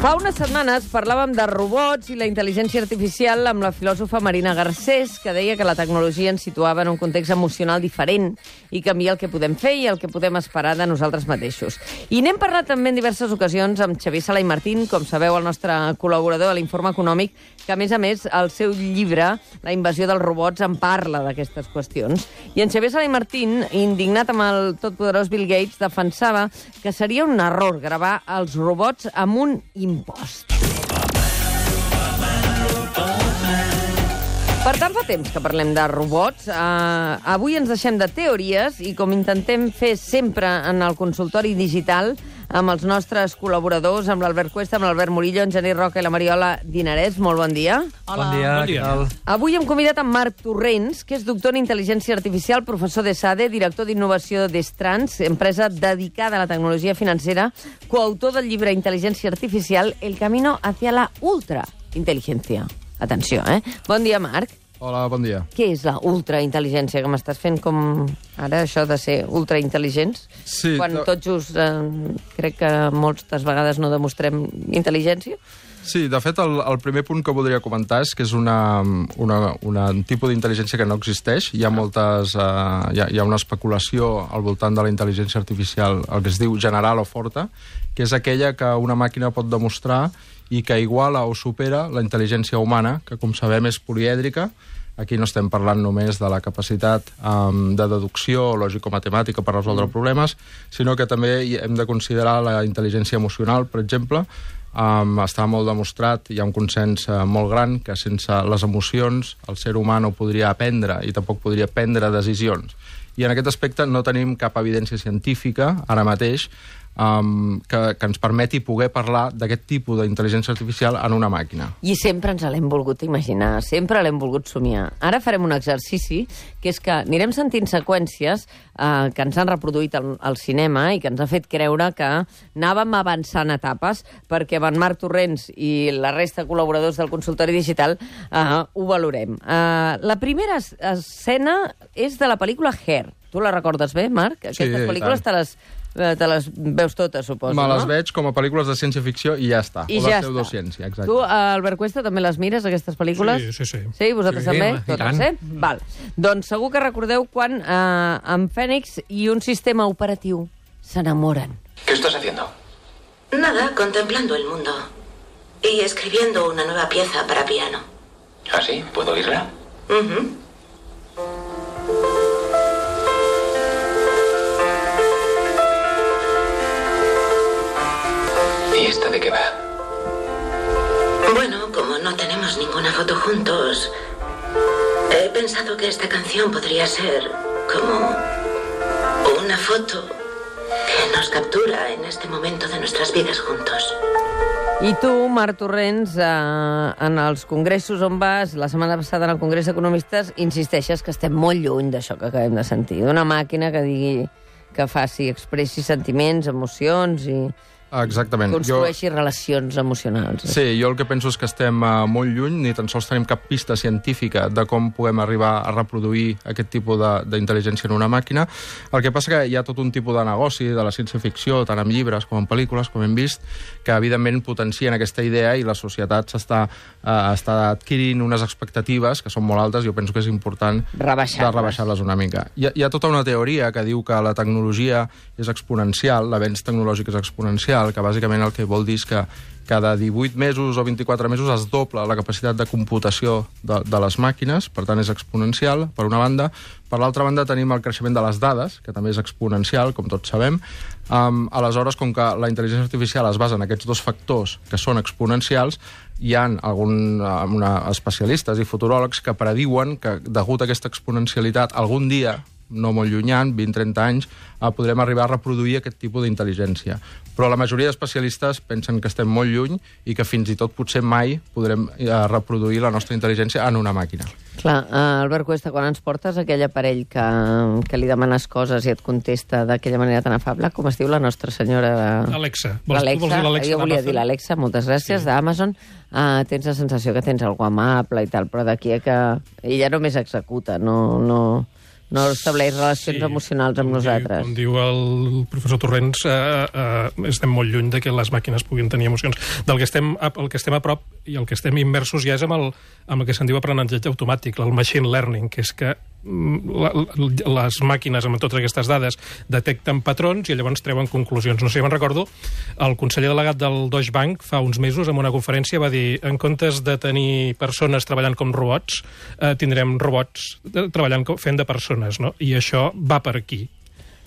Fa unes setmanes parlàvem de robots i la intel·ligència artificial amb la filòsofa Marina Garcés, que deia que la tecnologia ens situava en un context emocional diferent i canvia el que podem fer i el que podem esperar de nosaltres mateixos. I n'hem parlat també en diverses ocasions amb Xavier Sala i Martín, com sabeu, el nostre col·laborador a l'Informe Econòmic, que a més a més el seu llibre, La invasió dels robots, en parla d'aquestes qüestions. I en Xavier Sala i Martín, indignat amb el totpoderós Bill Gates, defensava que seria un error gravar els robots amb un impost. Per tant, fa temps que parlem de robots. Uh, avui ens deixem de teories i, com intentem fer sempre en el consultori digital, amb els nostres col·laboradors, amb l'Albert Cuesta, amb l'Albert Murillo, en Genís Roca i la Mariola Dinarès. Molt bon dia. Hola. Bon dia, Bon dia. tal? Avui hem convidat en Marc Torrents, que és doctor en intel·ligència artificial, professor de SADE, director d'innovació d'Estrans, empresa dedicada a la tecnologia financera, coautor del llibre Intel·ligència artificial, El camino hacia la ultraintel·ligència. Atenció, eh? Bon dia, Marc. Hola, bon dia. Què és la ultraintel·ligència? Que m'estàs fent com ara això de ser ultraintel·ligents? Sí, Quan tot just eh, crec que moltes vegades no demostrem intel·ligència? Sí, de fet, el, el primer punt que voldria comentar és que és una, una, una, un tipus d'intel·ligència que no existeix. Hi ha moltes... Uh, hi, ha, hi ha una especulació al voltant de la intel·ligència artificial, el que es diu general o forta, que és aquella que una màquina pot demostrar i que iguala o supera la intel·ligència humana, que, com sabem, és polièdrica, Aquí no estem parlant només de la capacitat um, de deducció lògico-matemàtica per resoldre Mm. problemes, sinó que també hem de considerar la intel·ligència emocional, per exemple. Um, està molt demostrat, hi ha un consens uh, molt gran, que sense les emocions el ser humà no podria aprendre i tampoc podria prendre decisions. I en aquest aspecte no tenim cap evidència científica, ara mateix, um, que, que ens permeti poder parlar d'aquest tipus d'intel·ligència artificial en una màquina. I sempre ens l'hem volgut imaginar, sempre l'hem volgut somiar. Ara farem un exercici, que és que anirem sentint seqüències eh, que ens han reproduït al, al cinema i que ens ha fet creure que anàvem avançant etapes perquè en Marc Torrents i la resta de col·laboradors del consultori digital eh, ho valorem. Eh, la primera es- escena és de la pel·lícula Hair. Tu la recordes bé, Marc? Aquestes i pel·lícules te les, te les veus totes, suposo, Me les no? veig com a pel·lícules de ciència-ficció i ja està. I o ja pseudociència, exacte. Tu, eh, Albert Cuesta, també les mires, aquestes pel·lícules? Sí, sí, sí. Sí, vosaltres Sí, també? i Totes, tant. eh? Val. Doncs segur que recordeu quan eh, en Fènix i un sistema operatiu s'enamoren. ¿Qué estás haciendo? Nada, contemplando el mundo. Y escribiendo una nueva pieza para piano. ¿Ah, sí? ¿Puedo oírla? Ujú. ¿Y esta de qué va? Bueno, como no tenemos ninguna foto juntos, he pensado que esta canción podría ser como una foto que nos captura en este momento de nuestras vidas juntos. I tu, Marc Torrents, eh, en els congressos on vas, la setmana passada en el Congrés d'Economistes, insisteixes que estem molt lluny d'això que acabem de sentir, d'una màquina que digui que faci, expressi sentiments, emocions i Exactament. construeixi relacions emocionals. Jo, sí, jo el que penso és que estem uh, molt lluny, ni tan sols tenim cap pista científica de com podem arribar a reproduir aquest tipus de- d'intel·ligència en una màquina. El que passa que hi ha tot un tipus de negoci de la ciència-ficció, tant en llibres com en pel·lícules, com hem vist, que evidentment potencien aquesta idea i la societat s'està uh, està adquirint unes expectatives que són molt altes i jo penso que és important Rebaixar-les. de rebaixar-les una mica. Hi ha, hi ha tota una teoria que diu que la tecnologia és exponencial, l'avenç tecnològic és exponencial, que bàsicament el que vol dir és que cada 18 mesos o 24 mesos es dobla la capacitat de computació de, de les màquines, per tant és exponencial, per una banda. Per l'altra banda tenim el creixement de les dades, que també és exponencial, com tots sabem. Um, aleshores, com que la intel·ligència artificial es basa en aquests dos factors que són exponencials, hi ha algun, una, especialistes i futuròlegs que prediuen que, degut a aquesta exponencialitat, algun dia no molt llunyant, 20-30 anys, eh, podrem arribar a reproduir aquest tipus d'intel·ligència. Però la majoria d'especialistes pensen que estem molt lluny i que fins i tot potser mai podrem eh, reproduir la nostra intel·ligència en una màquina. Clar, uh, Albert Cuesta, quan ens portes aquell aparell que, que li demanes coses i et contesta d'aquella manera tan afable, com es diu la nostra senyora... de- Alexa. Vols- tu vols dir L'Alexa, jo volia dir l'Alexa, moltes gràcies, sí. d'Amazon. Uh, tens la sensació que tens algú amable i tal, però d'aquí a que ella només executa, no, no, no estableix relacions Sí, emocionals amb nosaltres. Com diu el professor Torrents, eh, eh, estem molt lluny de que les màquines puguin tenir emocions. Del que estem, a- el que estem a prop i el que estem immersos ja és amb el, amb el que se'n diu aprenentatge automàtic, el machine learning, que és que les màquines amb totes aquestes dades detecten patrons i llavors treuen conclusions. No sé me'n recordo, el conseller delegat del Deutsche Bank fa uns mesos en una conferència va dir en comptes de tenir persones treballant com robots, eh, tindrem robots eh, treballant com, fent de persones, no? I això va per aquí.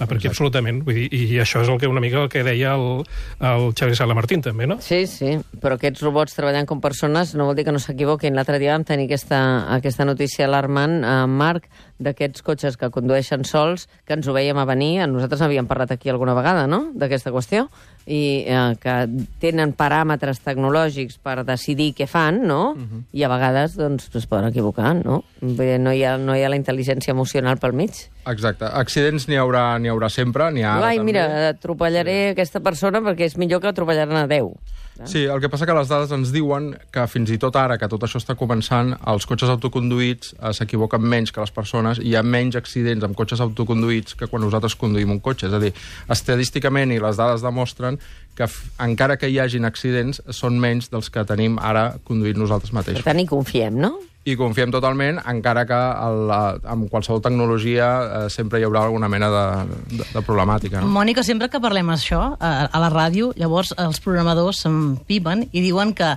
Va per aquí absolutament. Vull dir, I això és el que una mica el que deia el, el Xavier Sala Martín, també, no? Sí, sí, però aquests robots treballant com persones no vol dir que no s'equivoquin. L'altre dia vam tenir aquesta, aquesta notícia alarmant, eh, Marc, d'aquests cotxes que condueixen sols, que ens ho veiem a venir, nosaltres havíem parlat aquí alguna vegada, no?, d'aquesta qüestió, i eh, que tenen paràmetres tecnològics per decidir què fan, no?, uh -huh. i a vegades, doncs, es poden equivocar, no? Bé, no hi ha, no hi ha la intel·ligència emocional pel mig. Exacte. Accidents n'hi haurà, haurà sempre, n'hi ha ara Ai, també. mira, atropellaré sí. aquesta persona perquè és millor que atropellar-ne 10. Sí, el que passa que les dades ens diuen que fins i tot ara, que tot això està començant, els cotxes autoconduïts eh, s'equivoquen menys que les persones i hi ha menys accidents amb cotxes autoconduïts que quan nosaltres conduïm un cotxe. És a dir, estadísticament, i les dades demostren, que encara que hi hagin accidents, són menys dels que tenim ara conduint nosaltres mateixos. Per tant, hi confiem, no? I confiem totalment, encara que el, la- amb qualsevol tecnologia eh, sempre hi haurà alguna mena de, de, de problemàtica. No? Mònica, sempre que parlem això a, a la ràdio, llavors els programadors s'empimen i diuen que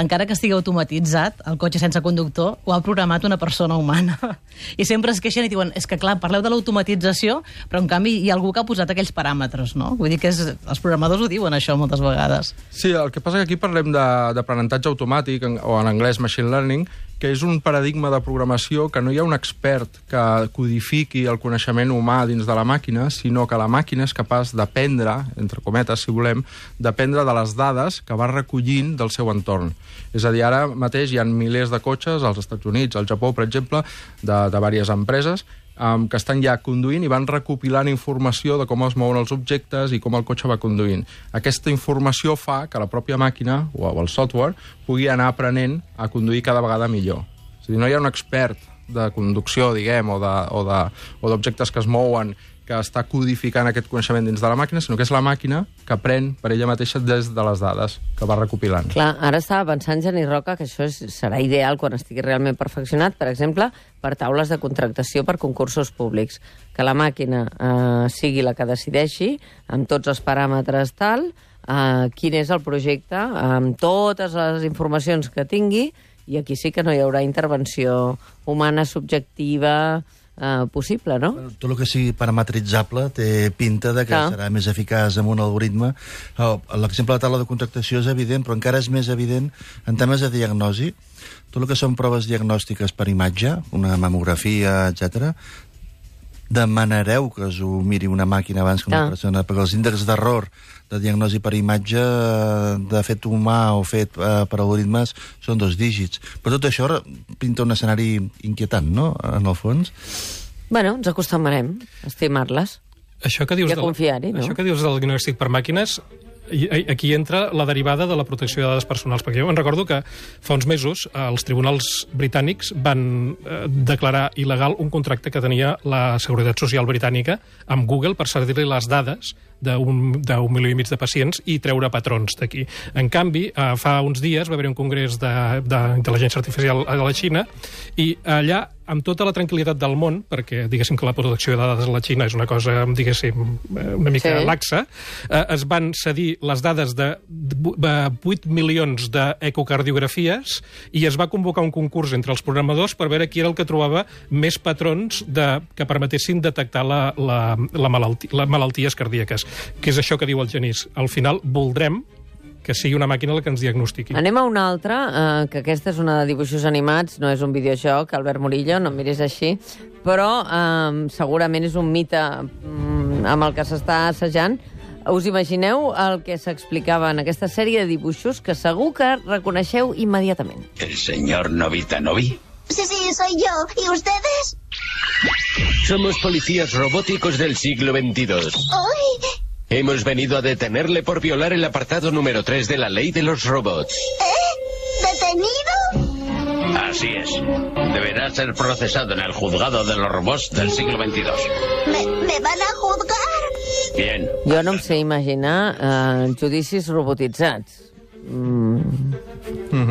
encara que estigui automatitzat, el cotxe sense conductor ho ha programat una persona humana. I sempre es queixen i diuen, és que clar, parleu de l'automatització, però en canvi hi ha algú que ha posat aquells paràmetres, no? Vull dir que és, els programadors ho diuen això moltes vegades. Sí, el que passa que aquí parlem de- d'aprenentatge automàtic, o en anglès machine learning, que és un paradigma de programació que no hi ha un expert que codifiqui el coneixement humà dins de la màquina, sinó que la màquina és capaç d'aprendre, entre cometes, si volem, d'aprendre de les dades que va recollint del seu entorn. És a dir, ara mateix hi ha milers de cotxes als Estats Units, al Japó, per exemple, de, de diverses empreses, um, que estan ja conduint i van recopilant informació de com es mouen els objectes i com el cotxe va conduint. Aquesta informació fa que la pròpia màquina o, el software pugui anar aprenent a conduir cada vegada millor. És a dir, no hi ha un expert de conducció, diguem, o d'objectes que es mouen que està codificant aquest coneixement dins de la màquina, sinó que és la màquina que aprèn per ella mateixa des de les dades que va recopilant. Clar, ara estava pensant, Geni Roca, que això és, serà ideal quan estigui realment perfeccionat, per exemple, per taules de contractació per concursos públics. Que la màquina eh, sigui la que decideixi, amb tots els paràmetres tal, eh, quin és el projecte, amb totes les informacions que tingui, i aquí sí que no hi haurà intervenció humana subjectiva eh, possible, no? Bueno, tot el que sigui parametritzable té pinta de que Clar. serà més eficaç amb un algoritme. Oh, L'exemple de la taula de contractació és evident, però encara és més evident en temes de diagnosi. Tot el que són proves diagnòstiques per imatge, una mamografia, etc. demanareu que us ho miri una màquina abans que una Clar. persona, perquè els índexs d'error de diagnosi per imatge de fet humà o fet eh, per algoritmes són dos dígits. Però tot això pinta un escenari inquietant, no?, en el fons. Bueno, ens acostumarem a estimar-les. Això que dius, I a confiar-hi, no? això que dius del diagnòstic per màquines, aquí entra la derivada de la protecció de dades personals, perquè jo em recordo que fa uns mesos eh, els tribunals britànics van eh, declarar il·legal un contracte que tenia la Seguretat Social britànica amb Google per cedir-li les dades d'un milió i mig de pacients i treure patrons d'aquí. En canvi, eh, fa uns dies va haver un congrés de- d'intel·ligència artificial a la Xina i allà amb tota la tranquil·litat del món, perquè diguéssim que la protecció de dades a la Xina és una cosa, diguéssim, eh, una mica Sí. laxa, eh, es van cedir les dades de, de 8 milions d'ecocardiografies i es va convocar un concurs entre els programadors per veure qui era el que trobava més patrons de, que permetessin detectar la, la, la malalti, les malalties cardíaques, que és això que diu el Genís. Al final voldrem que sigui una màquina la que ens diagnostiqui. Anem a una altra, eh, que aquesta és una de dibuixos animats, no és un videojoc, Albert Murillo, no em miris així, però eh, segurament és un mite mm, amb el que s'està assajant. Us imagineu el que s'explicava en aquesta sèrie de dibuixos que segur que reconeixeu immediatament. ¿El señor Novita Novi? Sí, sí, soy yo. ¿Y ustedes? Somos policías robóticos del siglo XXII. ¡Uy! Hemos venido a detenerle por violar el apartado número 3 de la ley de los robots. ¿Eh? ¿Detenido? Así es. Deberá ser procesado en el juzgado de los robots del siglo XXII. ¿Me, me van a juzgar? Bien. Jo no em sé imaginar eh, judicis robotitzats. Mm.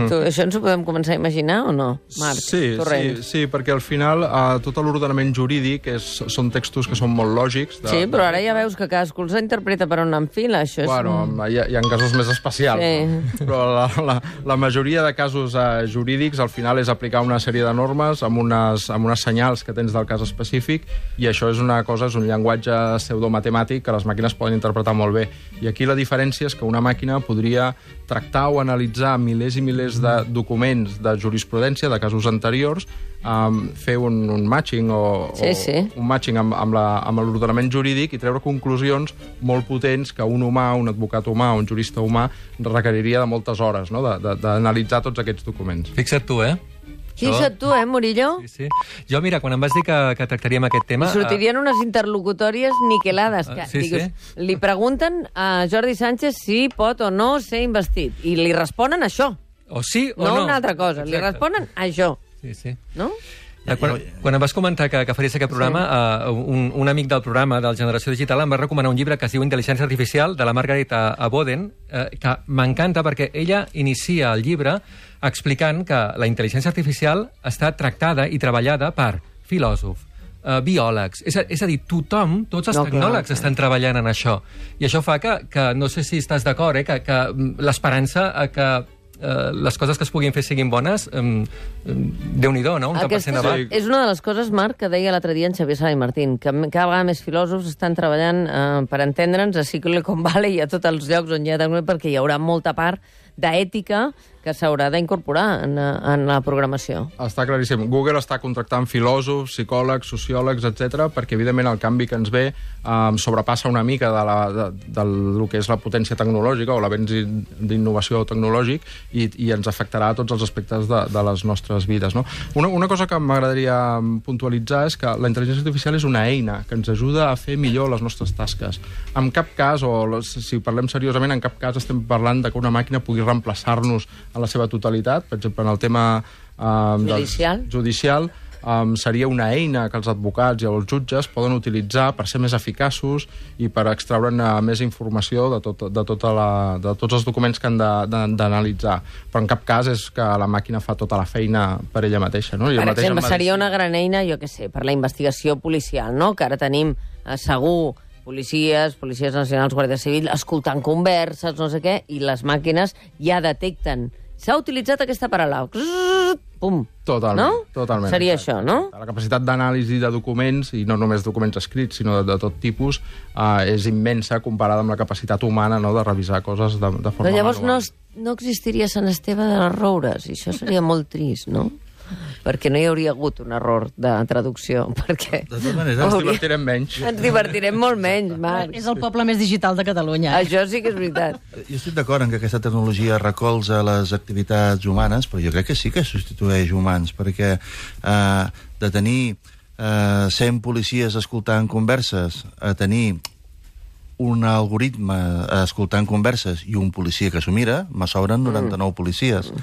Tu, això ens ho podem començar a imaginar o no, Marc? Sí, sí, sí, perquè al final uh, tot l'ordenament jurídic és, són textos que són molt lògics. De, Sí, però ara ja veus que cadascú els interpreta per on enfila, això és... Bueno, hi ha, hi ha casos més especials, Sí. no? però la, la, la majoria de casos uh, jurídics al final és aplicar una sèrie de normes amb unes, amb unes senyals que tens del cas específic i això és una cosa, és un llenguatge pseudomatemàtic que les màquines poden interpretar molt bé. I aquí la diferència és que una màquina podria tractar o analitzar milers i milers de documents de jurisprudència de casos anteriors, um, fer un, un matching o, Sí, o sí. un matching amb, amb la- amb l'ordenament jurídic i treure conclusions molt potents que un humà, un advocat humà, un jurista humà requeriria de moltes hores no? de- de- d'analitzar tots aquests documents. Fixa't tu, eh? Fixa't tu, eh, Murillo? Sí, sí. Jo, mira, quan em vas dir que, que tractaríem aquest tema... I sortirien unes interlocutòries niquelades. Que, Ah, sí, digues, sí. Li pregunten a Jordi Sánchez si pot o no ser investit. I li responen això. O sí o no, no. una altra cosa. Li Exacte. responen això. Sí, sí. No? Ja, quan, quan em vas comentar que, que faries aquest programa, sí. uh, un, un amic del programa, del Generació Digital, em va recomanar un llibre que es diu Intel·ligència Artificial, de la Margarita Aboden, uh, que m'encanta perquè ella inicia el llibre explicant que la intel·ligència artificial està tractada i treballada per filòsofs, uh, biòlegs, és a, és a dir, tothom, tots els No, tecnòlegs clar. estan treballant en això. I això fa que, que no sé si estàs d'acord, eh, que, que mm, l'esperança que eh, les coses que es puguin fer siguin bones, eh, déu-n'hi-do, no? Un Aquesta cent avant. és, és una de les coses, Marc, que deia l'altre dia en Xavier Sala i Martín, que cada vegada més filòsofs estan treballant eh, per entendre'ns a Silicon Valley i a tots els llocs on hi ha perquè hi haurà molta part d'ètica que s'haurà d'incorporar en, eh, en la programació. Està claríssim. Google està contractant filòsofs, psicòlegs, sociòlegs, etc perquè, evidentment, el canvi que ens ve um, sobrepassa una mica de, la, de, del que és la potència tecnològica o l'avenç in- d'innovació tecnològic i, i ens afectarà a tots els aspectes de, de les nostres vides. No? Una, una cosa que m'agradaria puntualitzar és que la intel·ligència artificial és una eina que ens ajuda a fer millor les nostres tasques. En cap cas, o si parlem seriosament, en cap cas estem parlant de que una màquina pugui reemplaçar-nos en la seva totalitat. Per exemple, en el tema um, Judicial. judicial um, seria una eina que els advocats i els jutges poden utilitzar per ser més eficaços i per extraure'n uh, més informació de, tot, de, tota la, de tots els documents que han d'analitzar. Però en cap cas és que la màquina fa tota la feina per ella mateixa. No? I Per mateix exemple, seria una gran eina, jo què sé, per la investigació policial, no? Que ara tenim eh, segur policies, policies nacionals, guàrdia civil, escoltant converses, no sé què, i les màquines ja detecten. S'ha utilitzat aquesta paraula. Pum. Totalment, No? totalment. Seria això, no? La capacitat d'anàlisi de documents, i no només documents escrits, sinó de, de tot tipus, uh, és immensa comparada amb la capacitat humana no, de revisar coses de, de forma Però llavors no, manual. es- no existiria Sant Esteve de les Roures, i això seria molt trist, no? Perquè no hi hauria hagut un error de traducció, perquè... De totes maneres, Ens Hauria- divertirem menys. Ens divertirem molt menys, Marc. És el poble més digital de Catalunya. Això sí que és veritat. Jo estic d'acord en que aquesta tecnologia recolza les activitats humanes, però jo crec que sí que substitueix humans, perquè eh, de tenir eh, 100 policies escoltant converses a tenir un algoritme escoltant converses i un policia que s'ho mira, me sobren 99 policies. Uh,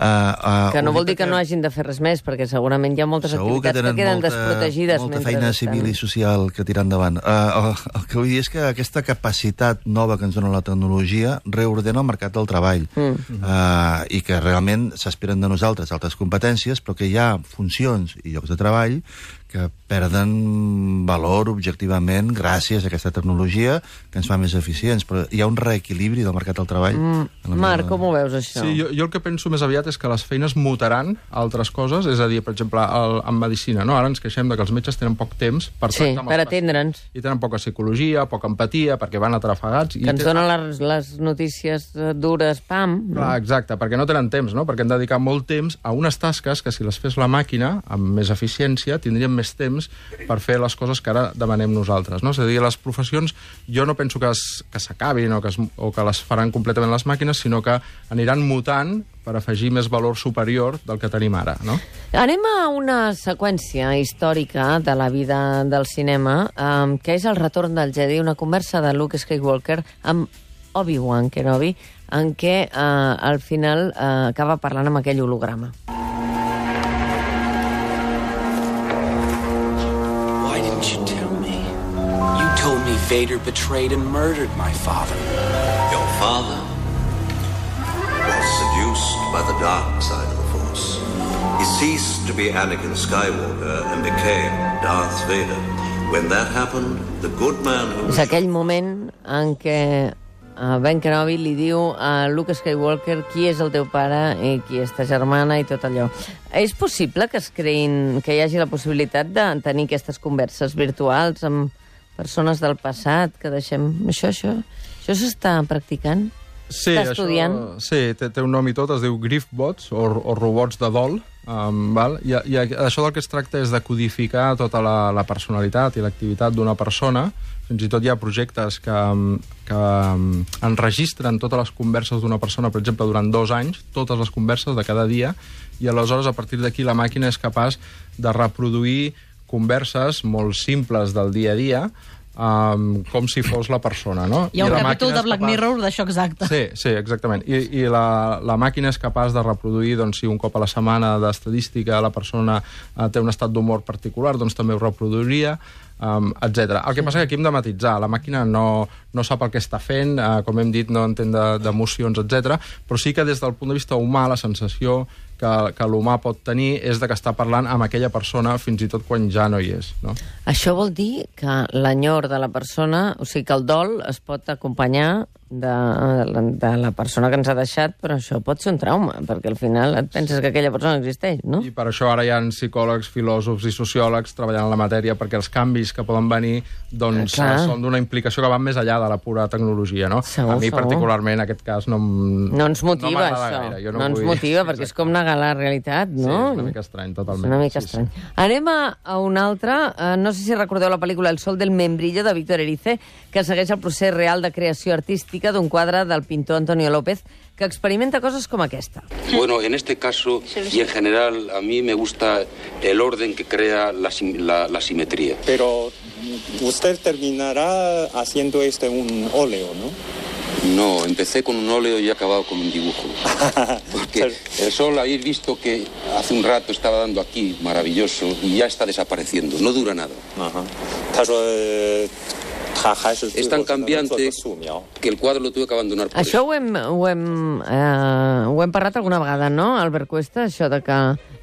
uh, Que no vol dir que no hagin de fer res més, perquè segurament hi ha moltes Segur que activitats que, tenen queden molta, desprotegides. molta feina estan- civil i social que tirar endavant. Uh, el, el que vull dir és que aquesta capacitat nova que ens dona la tecnologia reordena el mercat del treball mm. uh, i que realment s'esperen de nosaltres altres competències, però que hi ha funcions i llocs de treball que perden valor objectivament gràcies a aquesta tecnologia que ens fa més eficients, però hi ha un reequilibri del mercat del treball. Mm. Marc, meva- com ho veus, això? Sí, jo, jo el que penso més aviat és que les feines mutaran altres coses, és a dir, per exemple, el, en medicina, no? Ara ens queixem de que els metges tenen poc temps per Sí, tractar amb per atendre'ns. I tenen poca psicologia, poca empatia, perquè van atrafegats. i Que ens tenen- donen les, les notícies eh, dures, pam. no? Clar, exacte, perquè no tenen temps, no? Perquè han de dedicar molt temps a unes tasques que si les fes la màquina, amb més eficiència, tindríem més temps per fer les coses que ara demanem nosaltres, no? És a dir, les professions jo no penso que es- que s'acabin o, que es, o que les faran completament les màquines, sinó que aniran mutant per afegir més valor superior del que tenim ara, no? Anem a una seqüència històrica de la vida del cinema, um, que és el retorn del Jedi, una conversa de Luke Skywalker amb Obi-Wan Kenobi, en què uh, al final uh, acaba parlant amb aquell holograma. Vader betrayed and murdered my father. Your father was seduced by the dark side of the Force. He ceased to be Anakin Skywalker and became Darth Vader. When that happened, the good man who És aquell moment en què uh, Ben Kenobi li diu a Luke Skywalker qui és el teu pare i qui és ta germana i tot allò. És possible que es creïn, que hi hagi la possibilitat de tenir aquestes converses virtuals amb persones del passat, que deixem... Això, això, això s'està practicant? Sí, Està estudiant? Això, sí, té, té un nom i tot, es diu Griffbots, o, o robots de dol, um, val? I, i això del que es tracta és de codificar tota la, la personalitat i l'activitat d'una persona, fins i tot hi ha projectes que, que um, enregistren totes les converses d'una persona, per exemple, durant dos anys, totes les converses de cada dia, i aleshores, a partir d'aquí, la màquina és capaç de reproduir converses molt simples del dia a dia, um, com si fos la persona, no? Hi ha I un la capítol de Black capaç- Mirror d'això exacte. Sí, sí, exactament. I, i la, la màquina és capaç de reproduir, doncs, si un cop a la setmana d'estadística la persona eh, té un estat d'humor particular, doncs també ho reproduiria, um, etc. El que passa que aquí hem de matitzar. La màquina no, no sap el que està fent, eh, com hem dit, no entén de- d'emocions, etc. però sí que des del punt de vista humà la sensació que, que l'humà pot tenir és de que està parlant amb aquella persona fins i tot quan ja no hi és. No? Això vol dir que l'enyor de la persona, o sigui que el dol es pot acompanyar de, de la persona que ens ha deixat, però això pot ser un trauma, perquè al final et penses que aquella persona existeix, no? I per això ara hi ha psicòlegs, filòsofs i sociòlegs treballant en la matèria perquè els canvis que poden venir doncs, eh, són d'una implicació que van més enllà de la pura tecnologia. No? Segur, a mi, segur. particularment, aquest cas no, No ens motiva, no això. Gaire. Jo no, no, ens vull... motiva, perquè és com negar la realitat, Sí, no? és una mica estrany, totalment. És una mica Sí, estrany. Anem a, a un altre. Uh, no sé si recordeu la pel·lícula El sol del membrillo, de Víctor Erice, que segueix el procés real de creació artística crítica d'un quadre del pintor Antonio López que experimenta cosas como aquesta. Bueno, en este caso y en general a mí me gusta el orden que crea la, la, la simetría. Pero usted terminará haciendo este un óleo, ¿no? No, empecé con un óleo y he acabado con un dibujo. Porque el sol habéis visto que hace un rato estaba dando aquí, maravilloso, y ya está desapareciendo, no dura nada. Ajá. Es tan cambiante que el cuadro lo tuve que abandonar por Això ho hem, ho, hem, eh, ho hem parlat alguna vegada, no, Albert Cuesta? Això de que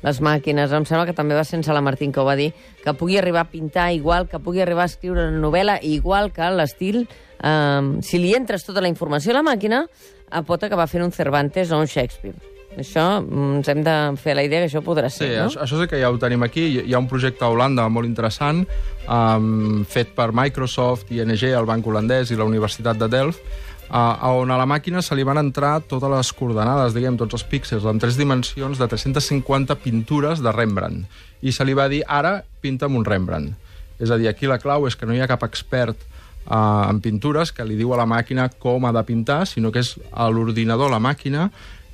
les màquines, em sembla que també va sense la Martín que ho va dir, que pugui arribar a pintar igual, que pugui arribar a escriure una novel·la igual que l'estil... Eh, si li entres tota la informació a la màquina, eh, pot acabar fent un Cervantes o un Shakespeare. Això mm, ens hem de fer la idea que això podrà Sí, ser, no? això, això sí que ja ho tenim aquí. Hi- Hi ha un projecte a Holanda molt interessant um, fet per Microsoft, ING, el Banc Holandès i la Universitat de Delft, uh, on a la màquina se li van entrar totes les coordenades, diguem, tots els píxels, en tres dimensions de 350 pintures de Rembrandt. I se li va dir, ara pinta'm un Rembrandt. És a dir, aquí la clau és que no hi ha cap expert uh, en pintures que li diu a la màquina com ha de pintar, sinó que és a l'ordinador, la màquina,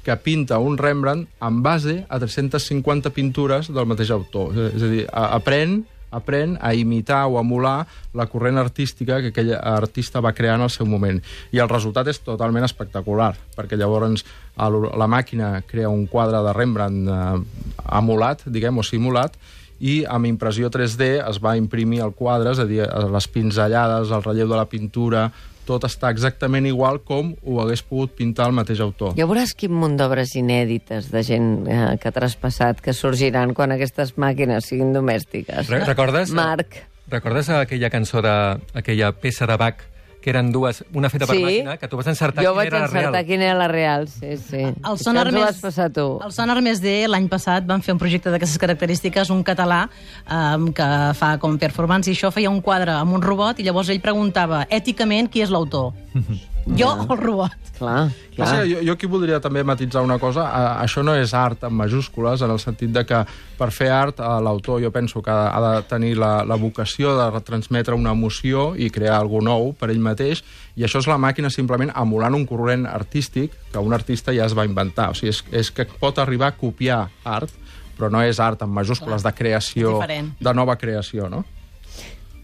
que pinta un Rembrandt en base a 350 pintures del mateix autor. És a dir, aprèn aprèn a imitar o emular la corrent artística que aquell artista va crear en el seu moment. I el resultat és totalment espectacular, perquè llavors la màquina crea un quadre de Rembrandt eh, emulat, diguem, o simulat, i amb impressió 3D es va imprimir el quadre, és a dir, les pinzellades, el relleu de la pintura, tot està exactament igual com ho hagués pogut pintar el mateix autor. Ja veuràs quin munt d'obres inèdites de gent eh, que ha traspassat que sorgiran quan aquestes màquines siguin domèstiques. Re recordes? Marc. Recordes aquella cançó de... aquella peça de Bach que eren dues, una feta per Sí. màquina, que tu vas encertar jo quina vaig era la encertar real. quina era la real, sí, sí. El sonar Això més... vas passar tu. El sonar més D, l'any passat, van fer un projecte d'aquestes característiques, un català um, que fa com performance, i això feia un quadre amb un robot, i llavors ell preguntava, èticament, qui és l'autor? jo o el robot? Clar, Clar. Sí, jo, jo aquí voldria també matitzar una cosa. A, això no és art en majúscules, en el sentit de que per fer art eh, l'autor jo penso que ha de tenir la, la vocació de retransmetre una emoció i crear alguna nou per ell mateix, i això és la màquina simplement emulant un corrent artístic que un artista ja es va inventar. O sigui, és, és que pot arribar a copiar art, però no és art en majúscules de creació, de nova creació, no?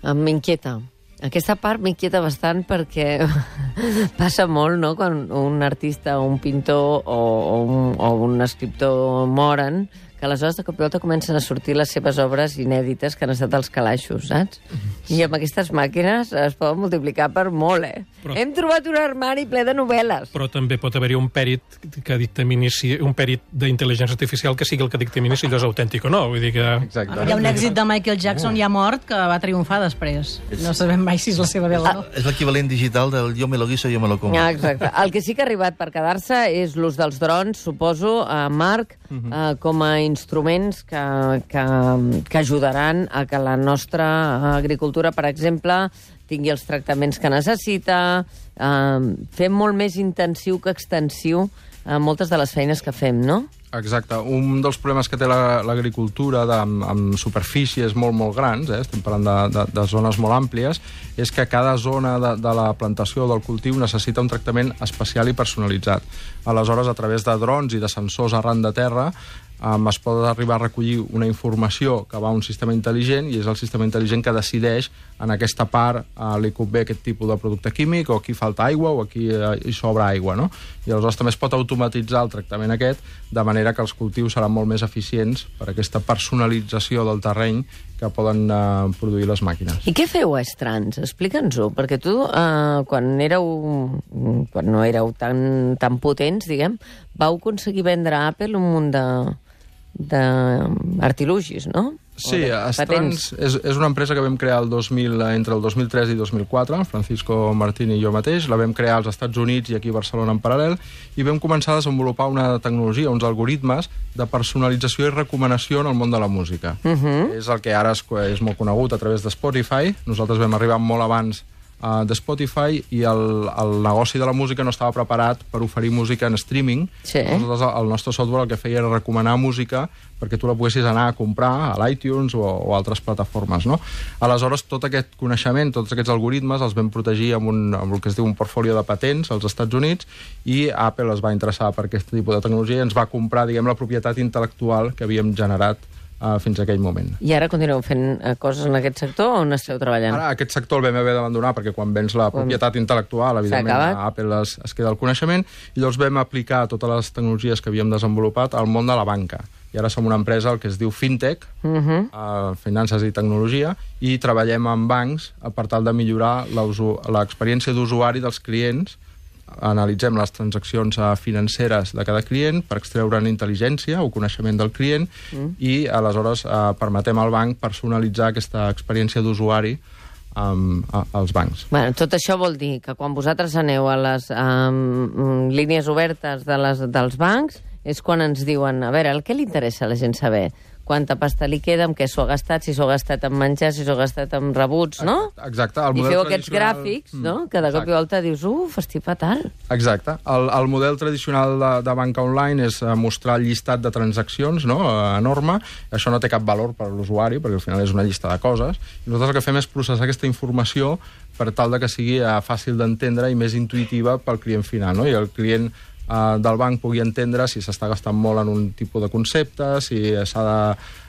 Em M'inquieta. Aquesta part m'inquieta bastant perquè passa molt, no?, quan un artista un pintor o, o, un, o un escriptor moren, aleshores de cop i volta comencen a sortir les seves obres inèdites que han estat als calaixos, saps? I amb aquestes màquines es poden multiplicar per molt, eh? Però- Hem trobat un armari ple de novel·les. Però també pot haver-hi un pèrit que dictamini si, un pèrit d'intel·ligència artificial que sigui el que dictamini si allò és autèntic o no. Vull dir que... Exacte. Hi ha un èxit de Michael Jackson ja mort que va triomfar després. No sabem mai si és la seva veu o no. És l'equivalent digital del yo me lo guiso, yo me lo como. Ah, exacte. El que sí que ha arribat per quedar-se és l'ús dels drons, suposo, a Marc, eh, com a instruments que, que, que ajudaran a que la nostra agricultura, per exemple, tingui els tractaments que necessita, eh, fem molt més intensiu que extensiu eh, moltes de les feines que fem, no? Exacte. Un dels problemes que té la- l'agricultura la, amb, amb superfícies molt, molt grans, eh, estem parlant de, de, de zones molt àmplies, és que cada zona de, de la plantació o del cultiu necessita un tractament especial i personalitzat. Aleshores, a través de drons i de sensors arran de terra, um, es pot arribar a recollir una informació que va a un sistema intel·ligent i és el sistema intel·ligent que decideix en aquesta part uh, li convé aquest tipus de producte químic o aquí falta aigua o aquí uh, hi sobra aigua, no? I aleshores també es pot automatitzar el tractament aquest de manera que els cultius seran molt més eficients per aquesta personalització del terreny que poden uh, produir les màquines. I què feu a Estrans? Explica'ns-ho, perquè tu, eh, quan éreu, quan no éreu tan, tan potents, diguem, vau aconseguir vendre a Apple un munt de, de artilugis, no? Sí, de Astrans és, és una empresa que vam crear el 2000, entre el 2003 i 2004, el Francisco Martín i jo mateix. La vam crear als Estats Units i aquí a Barcelona en paral·lel i vam començar a desenvolupar una tecnologia, uns algoritmes de personalització i recomanació en el món de la música. Mhm. És el que ara és, és molt conegut a través de Spotify. Nosaltres vam arribar molt abans uh, de Spotify i el, el negoci de la música no estava preparat per oferir música en streaming. Sí. Nosaltres, el nostre software el que feia era recomanar música perquè tu la poguessis anar a comprar a l'iTunes o, o altres plataformes. No? Aleshores, tot aquest coneixement, tots aquests algoritmes, els vam protegir amb, un, amb el que es diu un portfolio de patents als Estats Units i Apple es va interessar per aquest tipus de tecnologia i ens va comprar, diguem, la propietat intel·lectual que havíem generat uh, fins a aquell moment. I ara continueu fent eh, coses en aquest sector o on esteu treballant? Ara aquest sector el vam haver d'abandonar perquè quan vens la propietat intel·lectual, evidentment, a Apple es, es queda el coneixement, i llavors vam aplicar totes les tecnologies que havíem desenvolupat al món de la banca. I ara som una empresa el que es diu FinTech, Uh -huh. uh, finances i tecnologia, i treballem amb bancs eh, per tal de millorar l'experiència d'usuari dels clients analitzem les transaccions eh, financeres de cada client per extreure'n intel·ligència o coneixement del client Mm. i aleshores eh, permetem al banc personalitzar aquesta experiència d'usuari um, a, als bancs. Bueno, tot això vol dir que quan vosaltres aneu a les um, línies obertes de les, dels bancs és quan ens diuen, a veure, el que li interessa a la gent saber? Quanta pasta li queda, amb què s'ho ha gastat, si s'ho ha gastat en menjar, si s'ho ha gastat en rebuts, no? Exacte. El I model feu aquests tradicional- gràfics, Mm, no? Que de cop i volta dius, uf, estic fatal. Exacte. El, el model tradicional de, de banca online és eh, mostrar el llistat de transaccions no? eh, enorme. Això no té cap valor per a l'usuari, perquè al final és una llista de coses. I nosaltres el que fem és processar aquesta informació per tal de que sigui eh, fàcil d'entendre i més intuïtiva pel client final. No? I el client eh, del banc pugui entendre si s'està gastant molt en un tipus de concepte, si s'ha de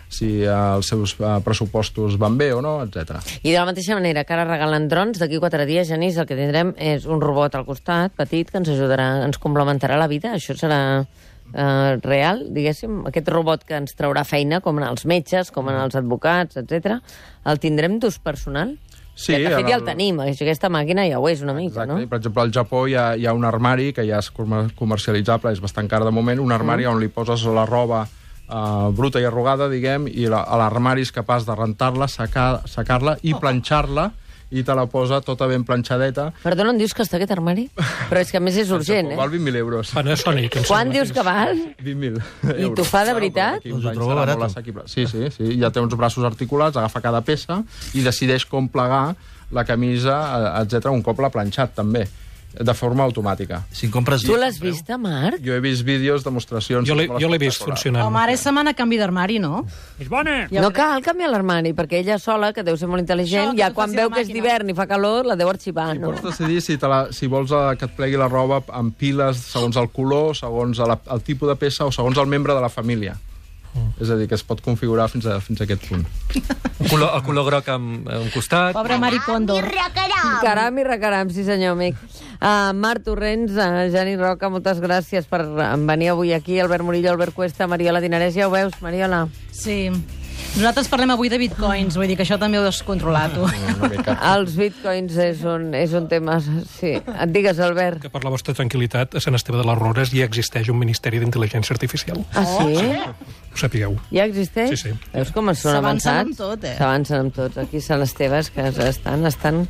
si eh, els seus eh, pressupostos van bé o no, etc. I de la mateixa manera que ara regalen drons, d'aquí quatre dies, Genís, el que tindrem és un robot al costat, petit, que ens ajudarà, ens complementarà la vida. Això serà eh, real, diguéssim, aquest robot que ens traurà feina, com en els metges, com en els advocats, etc. El tindrem d'ús personal? Sí, de fet, ja el tenim, aquesta màquina ja ho és una mica, Exacte. no? Per exemple, al Japó hi ha, hi ha un armari que ja és comer- comercialitzable, és bastant car de moment, un armari Mm. on li poses la roba uh, bruta i arrugada, diguem, i la- l'armari és capaç de rentar-la, secar- secar-la i planxar-la, i te la posa tota ben planxadeta. Perdona, on dius que està aquest armari? Però és que a més és urgent, Val eh? 20.000 euros. Panasonic, Quan dius que val? 20.000 I euros. t'ho fa de veritat? Doncs uns ho trobo barat. Sí, sí, sí. Ja té uns braços articulats, agafa cada peça i decideix com plegar la camisa, etc un cop l'ha planxat, també, de forma automàtica. Si en compres... Tu l'has vist, Marc? Jo he vist vídeos, demostracions... Jo l'he jo vist funcionant. Home, ara és setmana canvi d'armari, no? És bona! No cal canviar l'armari, perquè ella sola, que deu ser molt intel·ligent, Això, ja quan veu que és d'hivern i fa calor, la deu arxivar, no? Pots decidir si, te la, si vols eh, que et plegui la roba en piles segons el color, segons la, el tipus de peça o segons el membre de la família. És a dir, que es pot configurar fins a, fins a aquest punt. El color, el color groc amb, a un costat. Pobre Mari Còndor. Caram i recaram, sí senyor, amic. Uh, Marc Torrents, uh, Jani Roca, moltes gràcies per uh, venir avui aquí. Albert Murillo, Albert Cuesta, Mariola Dinarès, ja ho veus, Mariola? Sí. Nosaltres parlem avui de bitcoins, vull dir que això també ho has controlat, tu. Els bitcoins és un, és un tema... Sí. Et digues, Albert. Que per la vostra tranquil·litat, a Sant Esteve de les Rores ja existeix un Ministeri d'Intel·ligència Artificial. Ah, sí? Ho sapigueu. Ja existeix? Sí, sí. Veus com són S'avancen avançats? amb tot, eh? S'avancen amb tot. Aquí Sant Esteves, que estan, estan...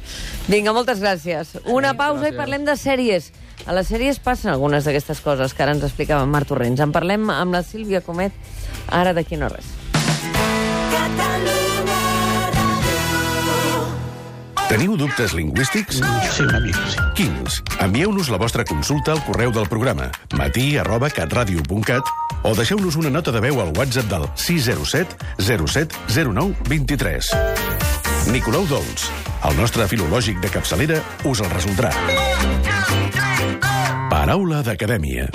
Vinga, moltes gràcies. Una pausa i parlem de sèries. A les sèries passen algunes d'aquestes coses que ara ens explicava en Marc Torrents. En parlem amb la Sílvia Comet ara d'aquí no res. Teniu dubtes lingüístics? Sí, una mica, sí. Quins? Envieu-nos la vostra consulta al correu del programa matí arroba catradio.cat o deixeu-nos una nota de veu al WhatsApp del 607 07 09 23. Nicolau Dolç, el nostre filològic de capçalera, us el resoldrà. Paraula d'acadèmia.